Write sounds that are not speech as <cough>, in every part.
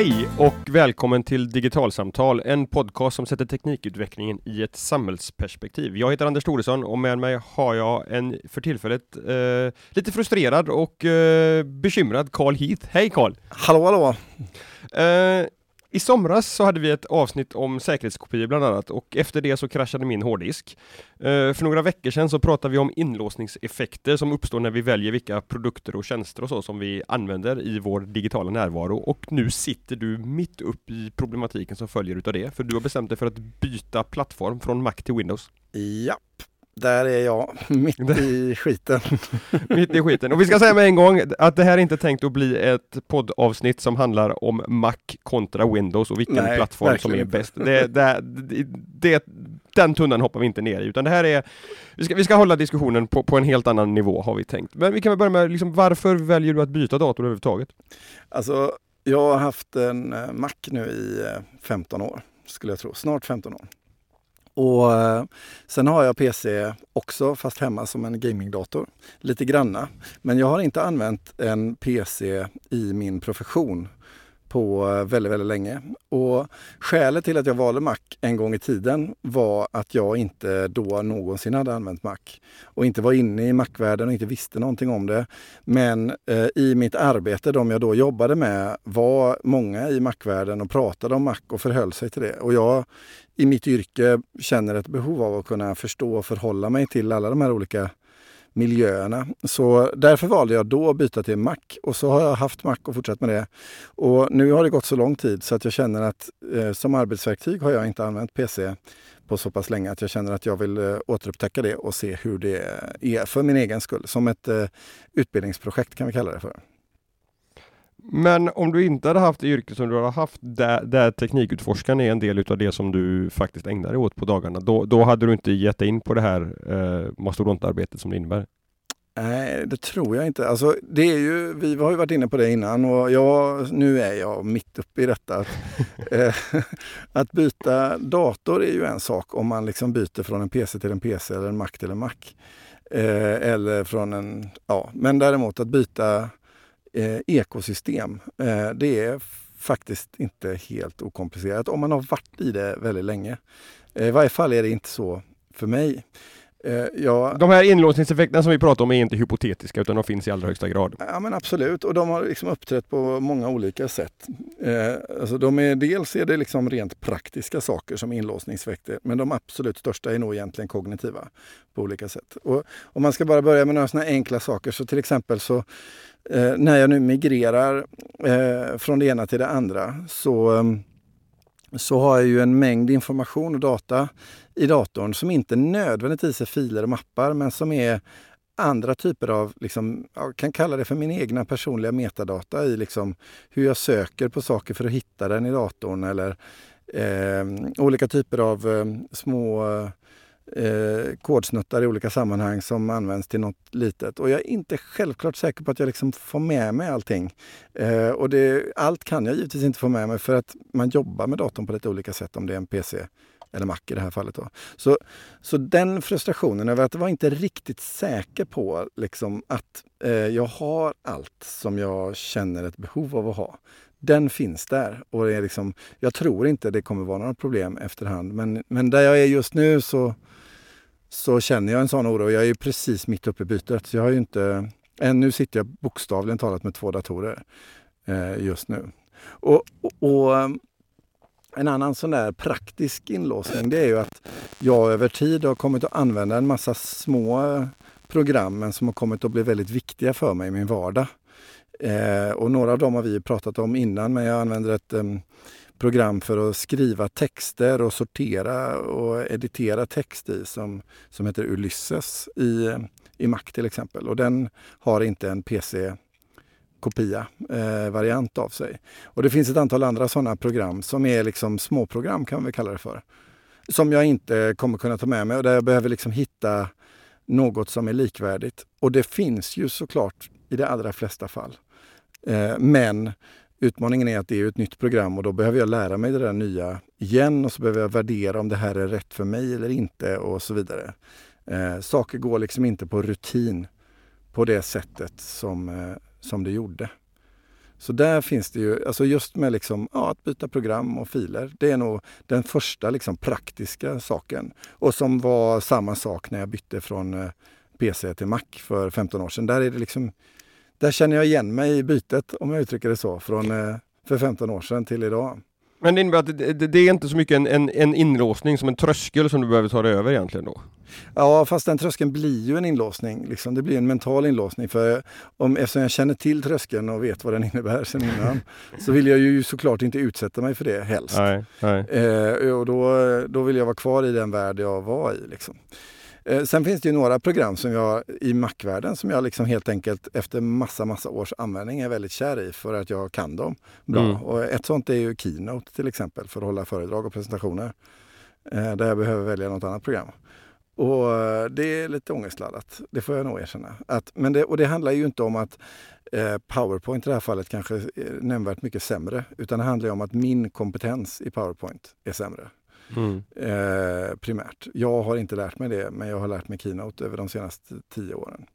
Hej och välkommen till Digitalsamtal, en podcast som sätter teknikutvecklingen i ett samhällsperspektiv. Jag heter Anders Thoresson och med mig har jag en för tillfället eh, lite frustrerad och eh, bekymrad Carl Heath. Hej Carl! Hallå hallå! Eh, i somras så hade vi ett avsnitt om säkerhetskopior bland annat och efter det så kraschade min hårddisk. Eh, för några veckor sedan så pratade vi om inlåsningseffekter som uppstår när vi väljer vilka produkter och tjänster och så som vi använder i vår digitala närvaro och nu sitter du mitt upp i problematiken som följer utav det för du har bestämt dig för att byta plattform från Mac till Windows. Japp, där är jag, <laughs> mitt i skiten. <laughs> mitt i skiten. Och vi ska säga med en gång att det här är inte tänkt att bli ett poddavsnitt som handlar om Mac kontra Windows och vilken Nej, plattform som är bäst. Det, det, det, den tunnan hoppar vi inte ner i, utan det här är Vi ska, vi ska hålla diskussionen på, på en helt annan nivå har vi tänkt. Men vi kan väl börja med, liksom, varför väljer du att byta dator överhuvudtaget? Alltså, jag har haft en eh, Mac nu i 15 eh, år, skulle jag tro. Snart 15 år. Och eh, sen har jag PC också, fast hemma som en gamingdator. Lite granna. Men jag har inte använt en PC i min profession på eh, väldigt, väldigt länge. Och skälet till att jag valde Mac en gång i tiden var att jag inte då någonsin hade använt Mac och inte var inne i Mac-världen och inte visste någonting om det. Men eh, i mitt arbete, de jag då jobbade med, var många i Mac-världen och pratade om Mac och förhöll sig till det. Och jag i mitt yrke känner ett behov av att kunna förstå och förhålla mig till alla de här olika miljöerna. Så därför valde jag då att byta till Mac och så har jag haft Mac och fortsatt med det. Och nu har det gått så lång tid så att jag känner att eh, som arbetsverktyg har jag inte använt PC på så pass länge att jag känner att jag vill eh, återupptäcka det och se hur det är för min egen skull. Som ett eh, utbildningsprojekt kan vi kalla det för. Men om du inte hade haft det yrke som du har haft, där, där teknikutforskaren är en del utav det som du faktiskt ägnar dig åt på dagarna, då, då hade du inte gett dig in på det här eh, mastodontarbetet som det innebär? Nej, det tror jag inte. Alltså, det är ju, vi har ju varit inne på det innan och jag, nu är jag mitt uppe i detta. Att, <laughs> eh, <laughs> att byta dator är ju en sak om man liksom byter från en PC till en PC eller en Mac till en Mac. Eh, eller från en, ja, men däremot att byta eh, ekosystem. Eh, det är faktiskt inte helt okomplicerat om man har varit i det väldigt länge. Eh, I varje fall är det inte så för mig. Eh, ja, de här inlåsningseffekterna som vi pratar om är inte hypotetiska utan de finns i allra högsta grad. Ja men absolut och de har liksom uppträtt på många olika sätt. Eh, alltså de är, dels är det liksom rent praktiska saker som inlåsningseffekter men de absolut största är nog egentligen kognitiva på olika sätt. Och om man ska bara börja med några sådana enkla saker så till exempel så eh, när jag nu migrerar eh, från det ena till det andra så eh, så har jag ju en mängd information och data i datorn som inte nödvändigtvis är filer och mappar men som är andra typer av, liksom, jag kan kalla det för min egna personliga metadata i liksom hur jag söker på saker för att hitta den i datorn eller eh, olika typer av eh, små eh, eh, kodsnuttar i olika sammanhang som används till något litet. Och jag är inte självklart säker på att jag liksom får med mig allting. Eh, och det, allt kan jag givetvis inte få med mig för att man jobbar med datorn på lite olika sätt om det är en PC eller Mac i det här fallet. Då. Så, så den frustrationen över att vara inte riktigt säker på liksom, att eh, jag har allt som jag känner ett behov av att ha. Den finns där och är liksom, jag tror inte det kommer vara några problem efterhand. Men, men där jag är just nu så, så känner jag en sån oro. Jag är precis mitt uppe i bytet. Så jag har ju inte, ännu sitter jag bokstavligen talat med två datorer eh, just nu. Och, och, och, ehm, en annan sån där praktisk inlåsning det är ju att jag över tid har kommit att använda en massa små program som har kommit att bli väldigt viktiga för mig i min vardag. Eh, och några av dem har vi pratat om innan men jag använder ett ehm, program för att skriva texter och sortera och editera text i som, som heter Ulysses i, i Mac till exempel. Och den har inte en PC kopia eh, variant av sig. Och det finns ett antal andra sådana program som är liksom småprogram kan vi kalla det för. Som jag inte kommer kunna ta med mig och där jag behöver liksom hitta något som är likvärdigt. Och det finns ju såklart i de allra flesta fall. Eh, men Utmaningen är att det är ett nytt program och då behöver jag lära mig det där nya igen och så behöver jag värdera om det här är rätt för mig eller inte och så vidare. Eh, saker går liksom inte på rutin på det sättet som, eh, som det gjorde. Så där finns det ju, alltså just med liksom, ja, att byta program och filer, det är nog den första liksom praktiska saken. Och som var samma sak när jag bytte från eh, PC till Mac för 15 år sedan. Där, är det liksom, där känner jag igen mig i bytet, om jag uttrycker det så, från eh, för 15 år sedan till idag. Men det innebär att det, det, det är inte så mycket en, en, en, inlåsning som en tröskel som du behöver ta dig över egentligen då? Ja, fast den tröskeln blir ju en inlåsning. Liksom. Det blir en mental inlåsning. För om, eftersom jag känner till tröskeln och vet vad den <laughs> innebär sen innan så vill jag ju såklart inte utsätta mig för det helst. Nej, nej. Eh, och då, då vill jag vara kvar i den värld jag var i. Liksom. Eh, sen finns det ju några program som jag i Mac-världen som jag liksom helt enkelt efter massa, massa års användning är väldigt kär i för att jag kan dem bra. Mm. Och ett sånt är ju Keynote till exempel för att hålla föredrag och presentationer. Eh, där jag behöver välja något annat program. Och eh, det är lite ångestladdat, det får jag nog erkänna. Att, men det, och det handlar ju inte om att eh, Powerpoint i det här fallet kanske är nämnvärt mycket sämre. Utan det handlar om att min kompetens i Powerpoint är sämre. Mm. Eh, primärt. Jag har inte lärt mig det, men jag har lärt mig Keynote över de senaste tio åren.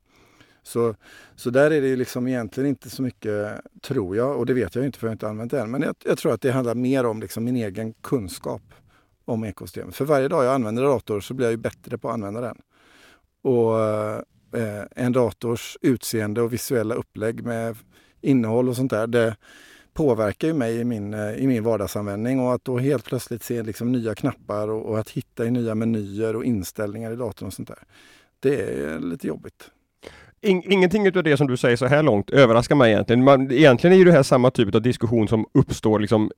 Så, så där är det liksom egentligen inte så mycket, tror jag, och det vet jag inte för jag har inte använt det än. Men jag, jag tror att det handlar mer om liksom min egen kunskap om ekosystemet. För varje dag jag använder en dator så blir jag ju bättre på att använda den. Och eh, en dators utseende och visuella upplägg med innehåll och sånt där, det, påverkar ju mig i min, eh, i min vardagsanvändning och att då helt plötsligt se liksom nya knappar och, och att hitta i nya menyer och inställningar i datorn och sånt där. Det är lite jobbigt. ingenting av det som du säger så här långt överraskar mig egentligen. Man, egentligen är ju det här samma typ av diskussion som uppstår liksom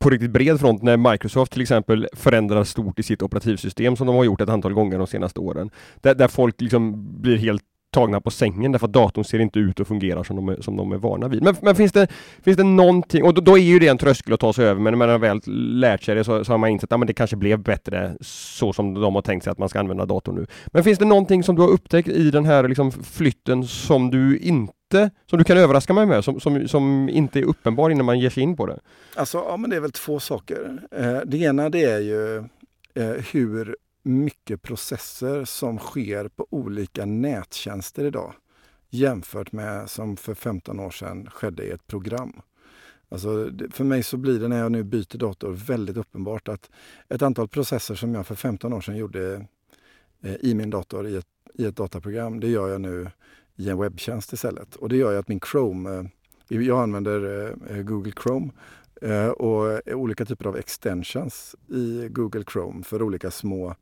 på riktigt bred front när Microsoft till exempel förändrar stort i sitt operativsystem som de har gjort ett antal gånger de senaste åren. Där, där folk liksom blir helt tagna på sängen därför att datorn ser inte ut och fungerar som de är, som de är vana vid. Men, men finns, det, finns det någonting, och då, då, är ju det en tröskel att ta sig över, men när man har väl lärt sig det så, så har man insett att ja, det kanske blev bättre så som de har tänkt sig att man ska använda datorn nu. Men finns det någonting som du har upptäckt i den här liksom, flytten som du inte, som du kan överraska mig med, som, som, som inte är uppenbar innan man ger sig in på det? Alltså, ja men det är väl två saker. Eh, det ena det är ju eh, hur mycket processer som sker på olika nättjänster idag jämfört med som för 15 år sedan skedde i ett program. Alltså, för mig så blir det när jag nu byter dator väldigt uppenbart att ett antal processer som jag för 15 år sedan gjorde eh, i min dator i ett, i ett dataprogram, det gör jag nu i en webbtjänst istället. Och det gör ju att min Chrome, eh, jag använder eh, Google Chrome Eh, och eh, olika typer av extensions i Google Chrome för olika små,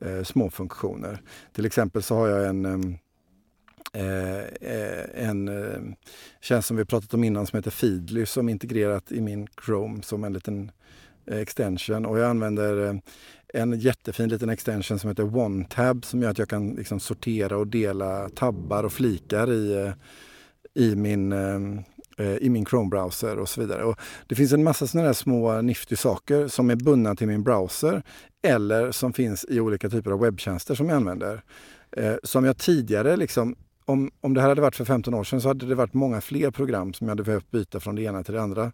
eh, små funktioner. Till exempel så har jag en ehm, eh, eh, en tjänst som vi pratat om innan som heter Feedly som är integrerat i min Chrome som en liten extension och jag använder en jättefin liten extension som heter OneTab som gör att jag kan liksom sortera och dela tabbar och flikar i, i min ehm, Eh, i min Chrome-browser och så vidare. Och det finns en massa sådana där små nifty saker som är bundna till min browser eller som finns i olika typer av webbtjänster som jag använder. Eh, som jag tidigare, liksom, om, om det här hade varit för 15 år sedan så hade det varit många fler program som jag hade behövt byta från det ena till det andra.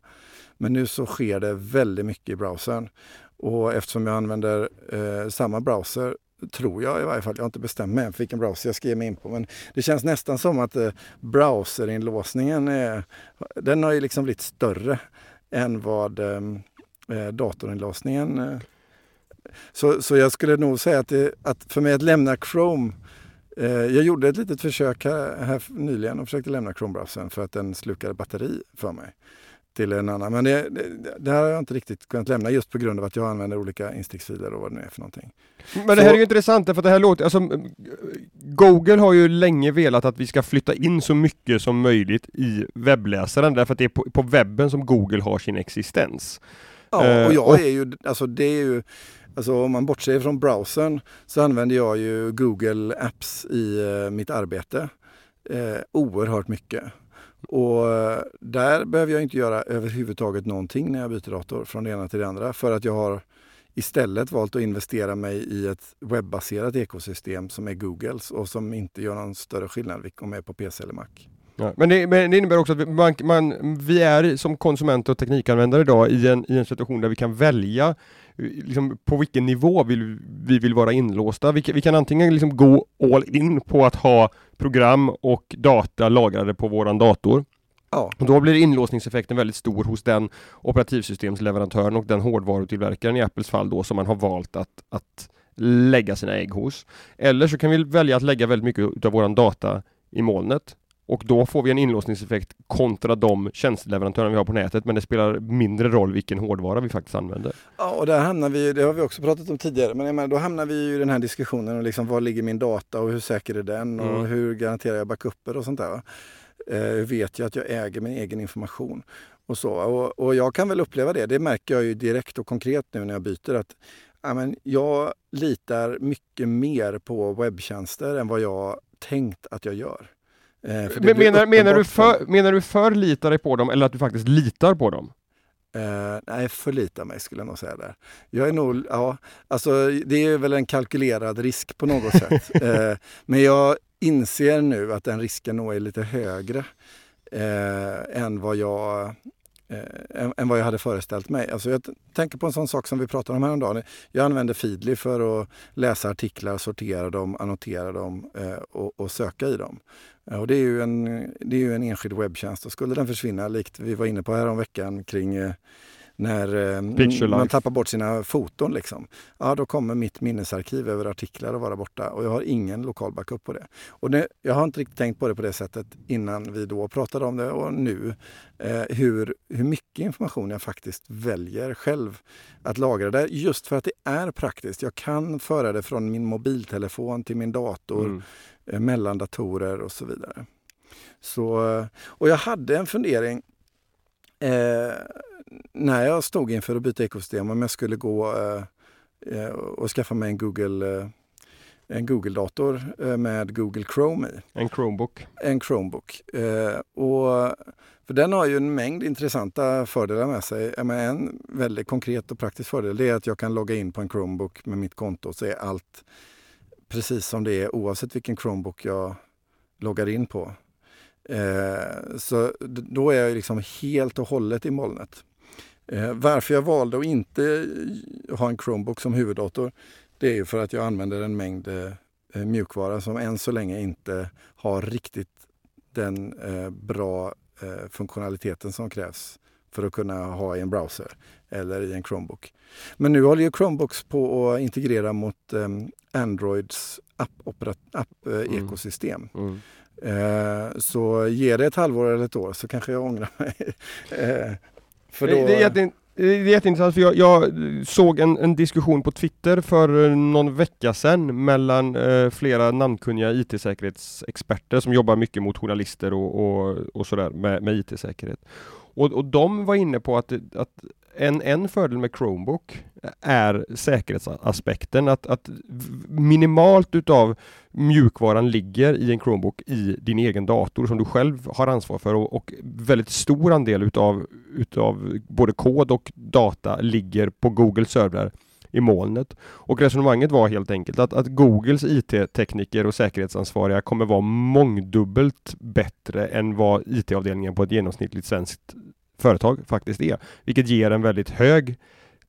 Men nu så sker det väldigt mycket i browsern. Och eftersom jag använder eh, samma browser tror jag i varje fall. Jag har inte bestämt mig än för vilken browser jag ska ge mig in på. Men det känns nästan som att eh, browserinlåsningen är, den har ju liksom blivit större än vad ehm, eh, datorinlåsningen eh. så, så jag skulle nog säga att, det, att för mig att lämna Chrome eh, jag gjorde ett litet försök här, här nyligen och försökte lämna Chrome-browsern för att den slukade batteri för mig till en annan. Men det, det, det, här har jag inte riktigt kunnat lämna just på grund av att jag använder olika insticksfiler och vad det nu är för någonting. Men det här är ju intressant för det här låter, alltså Google har ju länge velat att vi ska flytta in så mycket som möjligt i webbläsaren därför att det är på, på webben som Google har sin existens. Ja, och eh, jag är ju, alltså det är ju Alltså om man bortser från browsern så använder jag ju Google Apps i uh, mitt arbete eh, oerhört mycket. Och eh, där behöver jag inte göra överhuvudtaget någonting när jag byter dator från det ena till det andra för att jag har istället valt att investera mig i ett webbaserat ekosystem som är Googles och som inte gör någon större skillnad om jag är på PC eller Mac. Ja, men, det, men, det, innebär också att vi, man, man, vi är som konsumenter och teknikanvändare idag i en, i en situation där vi kan välja liksom, på vilken nivå vill, vi vill vara inlåsta. Vi, vi kan antingen liksom gå all in på att ha program och data lagrade på våran dator. Ja. Och då blir inlåsningseffekten väldigt stor hos den operativsystemsleverantören och den hårdvarutillverkaren i Apples fall då som man har valt att, att lägga sina ägg hos. Eller så kan vi välja att lägga väldigt mycket av våran data i molnet. Och då får vi en inlåsningseffekt kontra de tjänsteleverantörer vi har på nätet men det spelar mindre roll vilken hårdvara vi faktiskt använder. Ja, och där hamnar vi, det har vi också pratat om tidigare, men menar, då hamnar vi ju i den här diskussionen om liksom, var ligger min data och hur säker är den och Mm. hur garanterar jag backuper och sånt där. Eh, hur vet jag att jag äger min egen information? Och, så. Och, och jag kan väl uppleva det, det märker jag ju direkt och konkret nu när jag byter att ja, men jag litar mycket mer på webbtjänster än vad jag tänkt att jag gör. Eh, Men menar, menar, du för- menar du för litar dig på dem eller att du faktiskt litar på dem? Eh, nej, förlita mig skulle jag nog säga där. Jag är nog, ja, alltså det är väl en kalkylerad risk på något sätt. <laughs> Eh, men jag inser nu att den risken nog är lite högre eh, än, vad jag, än, än vad jag hade föreställt mig. Alltså jag tänker på en sån sak som vi pratade om häromdagen. Jag använder Feedly för att läsa artiklar, sortera dem, annotera dem och, och söka i dem. Och det, är ju en, det är ju en enskild webbtjänst och skulle den försvinna, likt vi var inne på här om veckan kring eh, när eh, Picture man Life. tappar bort sina foton, liksom. ja, då kommer mitt minnesarkiv över artiklar att vara borta och jag har ingen lokal backup på det. Och det, jag har inte riktigt tänkt på det på det sättet innan vi då pratade om det och nu. Eh, hur, hur mycket information jag faktiskt väljer själv att lagra där just för att det är praktiskt. Jag kan föra det från min mobiltelefon till min dator Mm. Eh, mellan datorer och så vidare. Så, eh, och jag hade en fundering eh, när jag stod inför att byta ekosystem om jag skulle gå eh, eh, och skaffa mig en Google eh, en Google-dator med Google Chrome i. En Chromebook. En Chromebook. Och, för den har ju en mängd intressanta fördelar med sig. Men En väldigt konkret och praktisk fördel är att jag kan logga in på en Chromebook med mitt konto så är allt precis som det är oavsett vilken Chromebook jag loggar in på. Eh, så då är jag liksom helt och hållet i molnet. Eh, varför jag valde att inte ha en Chromebook som huvuddator det är ju för att jag använder en mängd eh, mjukvara som än så länge inte har riktigt den eh, bra eh, funktionaliteten som krävs för att kunna ha i en browser eller i en Chromebook. Men nu håller ju Chromebooks på att integrera mot ehm, Androids app-ekosystem. Mm. eh, så ge det ett halvår eller ett år så kanske jag ångrar mig. <laughs> eh, för då, Det, det, det är jätteintressant för jag, jag såg en, en diskussion på Twitter för eh, någon vecka sedan mellan eh, flera namnkunniga IT-säkerhetsexperter som jobbar mycket mot journalister och, och, och sådär med, med IT-säkerhet. Och, och de var inne på att, att en, en fördel med Chromebook är säkerhetsaspekten. Att, att minimalt utav mjukvaran ligger i en Chromebook i din egen dator som du själv har ansvar för och, och väldigt stor andel utav, utav både kod och data ligger på Google servrar i molnet. Och resonemanget var helt enkelt att, att Googles IT-tekniker och säkerhetsansvariga kommer vara mångdubbelt bättre än vad IT-avdelningen på ett genomsnittligt svenskt företag faktiskt är. Vilket ger en väldigt hög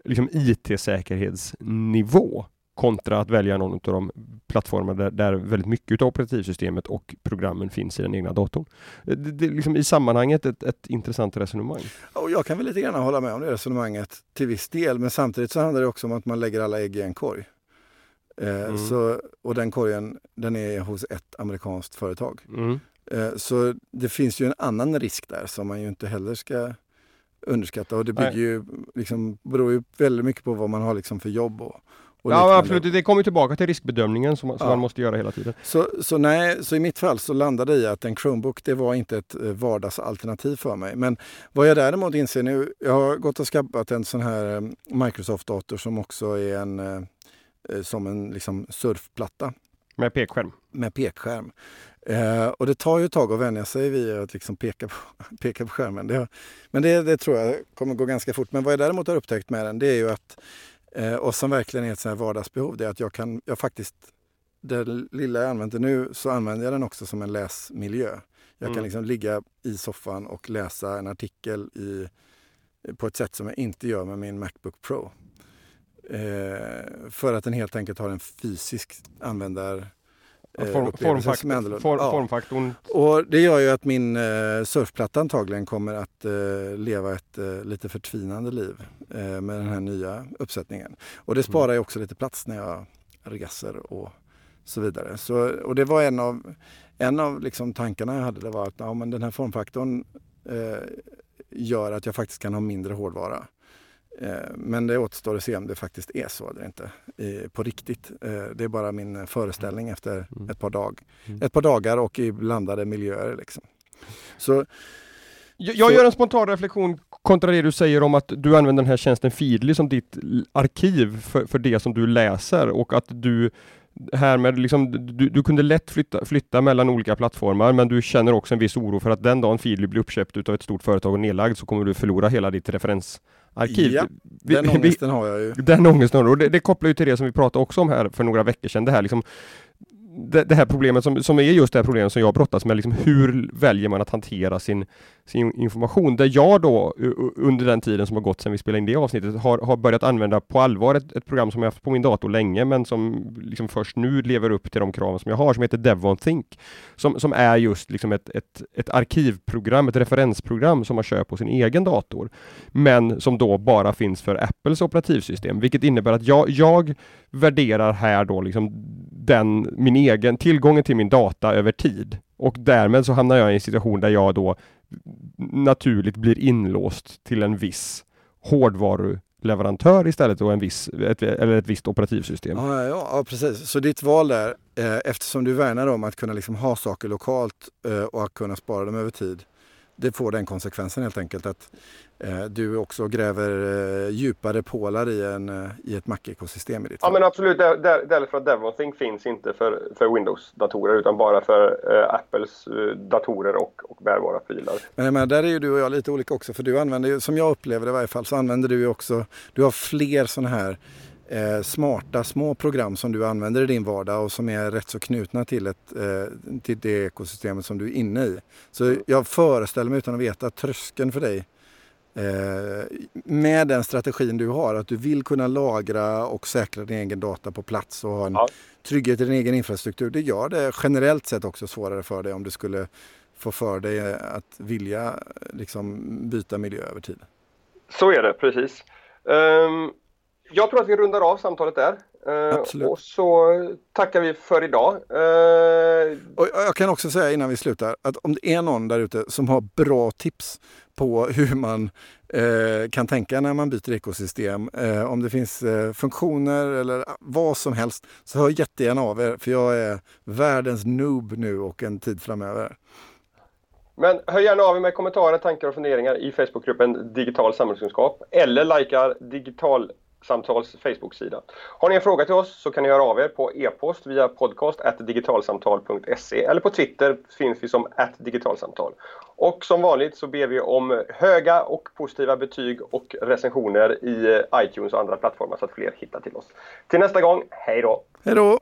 liksom, IT-säkerhetsnivå kontra att välja någon av de plattformar där, där väldigt mycket av operativsystemet och programmen finns i den egna datorn. Det, det är liksom i sammanhanget ett, ett intressant resonemang. Och jag kan väl lite grann hålla med om det resonemanget till viss del. Men samtidigt så handlar det också om att man lägger alla ägg i en korg. Eh, Mm. så, och den korgen den är hos ett amerikanskt företag. Mm. Eh, så det finns ju en annan risk där som man ju inte heller ska underskatta. Och det bygger Nej. ju, liksom, beror ju väldigt mycket på vad man har liksom för jobb. Och, Ja absolut, det kommer tillbaka till riskbedömningen som, som Ja. man måste göra hela tiden. Så, så, nej, så i mitt fall så landade det i att en Chromebook det var inte ett eh, vardagsalternativ för mig. Men vad jag däremot inser nu, jag har gått och skaffat en sån här eh, Microsoft-dator som också är en, som en liksom surfplatta Med pekskärm. med pekskärm. Eh, och det tar ju ett tag att vänja sig vid att liksom peka, på, <laughs> peka på skärmen. Det, men det, det tror jag kommer gå ganska fort. Men vad jag däremot har upptäckt med den det är ju att, eh, och som verkligen är ett sånt vardagsbehov, det är att jag kan, jag faktiskt, det lilla jag använder nu så använder jag den också som en läsmiljö. Jag kan Mm. liksom ligga i soffan och läsa en artikel i, på ett sätt som jag inte gör med min Macbook Pro. Eh, för att den helt enkelt har en fysisk användar eh, Form, formfaktor, Ja. Formfaktorn. Och det gör ju att min eh, surfplatta antagligen kommer att eh, leva ett eh, lite förtvinande liv eh, med den här nya uppsättningen. Och det sparar ju också lite plats när jag reser och så vidare. Så, och det var en av, en av liksom tankarna jag hade, det var att ja, men den här formfaktorn gör att jag faktiskt kan ha mindre hårdvara. Eh, Men det återstår att se om det faktiskt är så eller inte eh, på riktigt. Eh, Det är bara min föreställning efter Mm. ett par, dag, Mm. ett par dagar och i blandade miljöer. Liksom. Så Jag, jag Så- gör en spontan reflektion kontra det du säger om att du använder den här tjänsten Feedly som ditt arkiv för, för det som du läser och att du härmed liksom, du, du kunde lätt flytta, flytta mellan olika plattformar men du känner också en viss oro för att den dagen Feedly blir uppköpt utav ett stort företag och nedlagd så kommer du förlora hela ditt referensarkiv. Ja, Vi- den vi- ångesten har jag ju. Den ångesten har du. det, det kopplar ju till det som vi pratade också om här för några veckor sedan. Det här, liksom, det, det här problemet som, som är just det här problemet som jag brottas med. Liksom, hur väljer man att hantera sin, sin information? Där jag då under den tiden som har gått sedan vi spelade in det avsnittet har, har börjat använda på allvar ett, ett program som jag haft på min dator länge men som liksom först nu lever upp till de krav som jag har som heter Devon Think. Som, som är just liksom ett, ett, ett arkivprogram, ett referensprogram som man kör på sin egen dator men som då bara finns för Apples operativsystem, vilket innebär att jag, jag värderar här då liksom den, min egen, tillgången till min data över tid. Och därmed så hamnar jag i en situation där jag då naturligt blir inlåst till en viss hårdvaruleverantör istället och en viss, ett, eller ett visst operativsystem. Ja, ja, ja, precis. Så ditt val där, eh, eftersom du värnar om att kunna liksom ha saker lokalt eh, och att kunna spara dem över tid. Det får den konsekvensen helt enkelt att eh, du också gräver eh, djupare pålar i, en, eh, i ett Mac-ekosystem i ditt Ja fall. men absolut, där, där, därför att DevonThink finns inte för, för Windows-datorer utan bara för eh, Apples eh, datorer och, och bärbara prylar. Men menar, där är ju du och jag lite olika också för du använder ju, som jag upplever det i varje fall, så använder du ju också, du har fler sådana här eh, smarta små program som du använder i din vardag och som är rätt så knutna till, ett, eh, till det ekosystemet som du är inne i. Så jag föreställer mig utan att veta att tröskeln för dig eh, med den strategin du har, att du vill kunna lagra och säkra din egen data på plats och ha en Ja. trygghet i din egen infrastruktur. Det gör det generellt sett också svårare för dig om du skulle få för dig att vilja liksom, byta miljö över tid. Så är det, precis. Ehm, jag tror att vi rundar av samtalet där. Ehm, Absolut. och så tackar vi för idag. Ehm, Och jag kan också säga innan vi slutar att om det är någon där ute som har bra tips på hur man eh, kan tänka när man byter ekosystem, eh, om det finns eh, funktioner eller vad som helst, så hör jättegärna av er för jag är världens noob nu och en tid framöver. men hör gärna av er med kommentarer, tankar och funderingar i Facebookgruppen Digital samhällskunskap eller likar Digital Samtals Facebook-sida. Har ni en fråga till oss så kan ni höra av er på e-post via podcast digitalsamtal.se eller på Twitter finns vi som digitalsamtal. Och som vanligt så ber vi om höga och positiva betyg och recensioner i iTunes och andra plattformar så att fler hittar till oss. Till nästa gång, hej då! Hej då!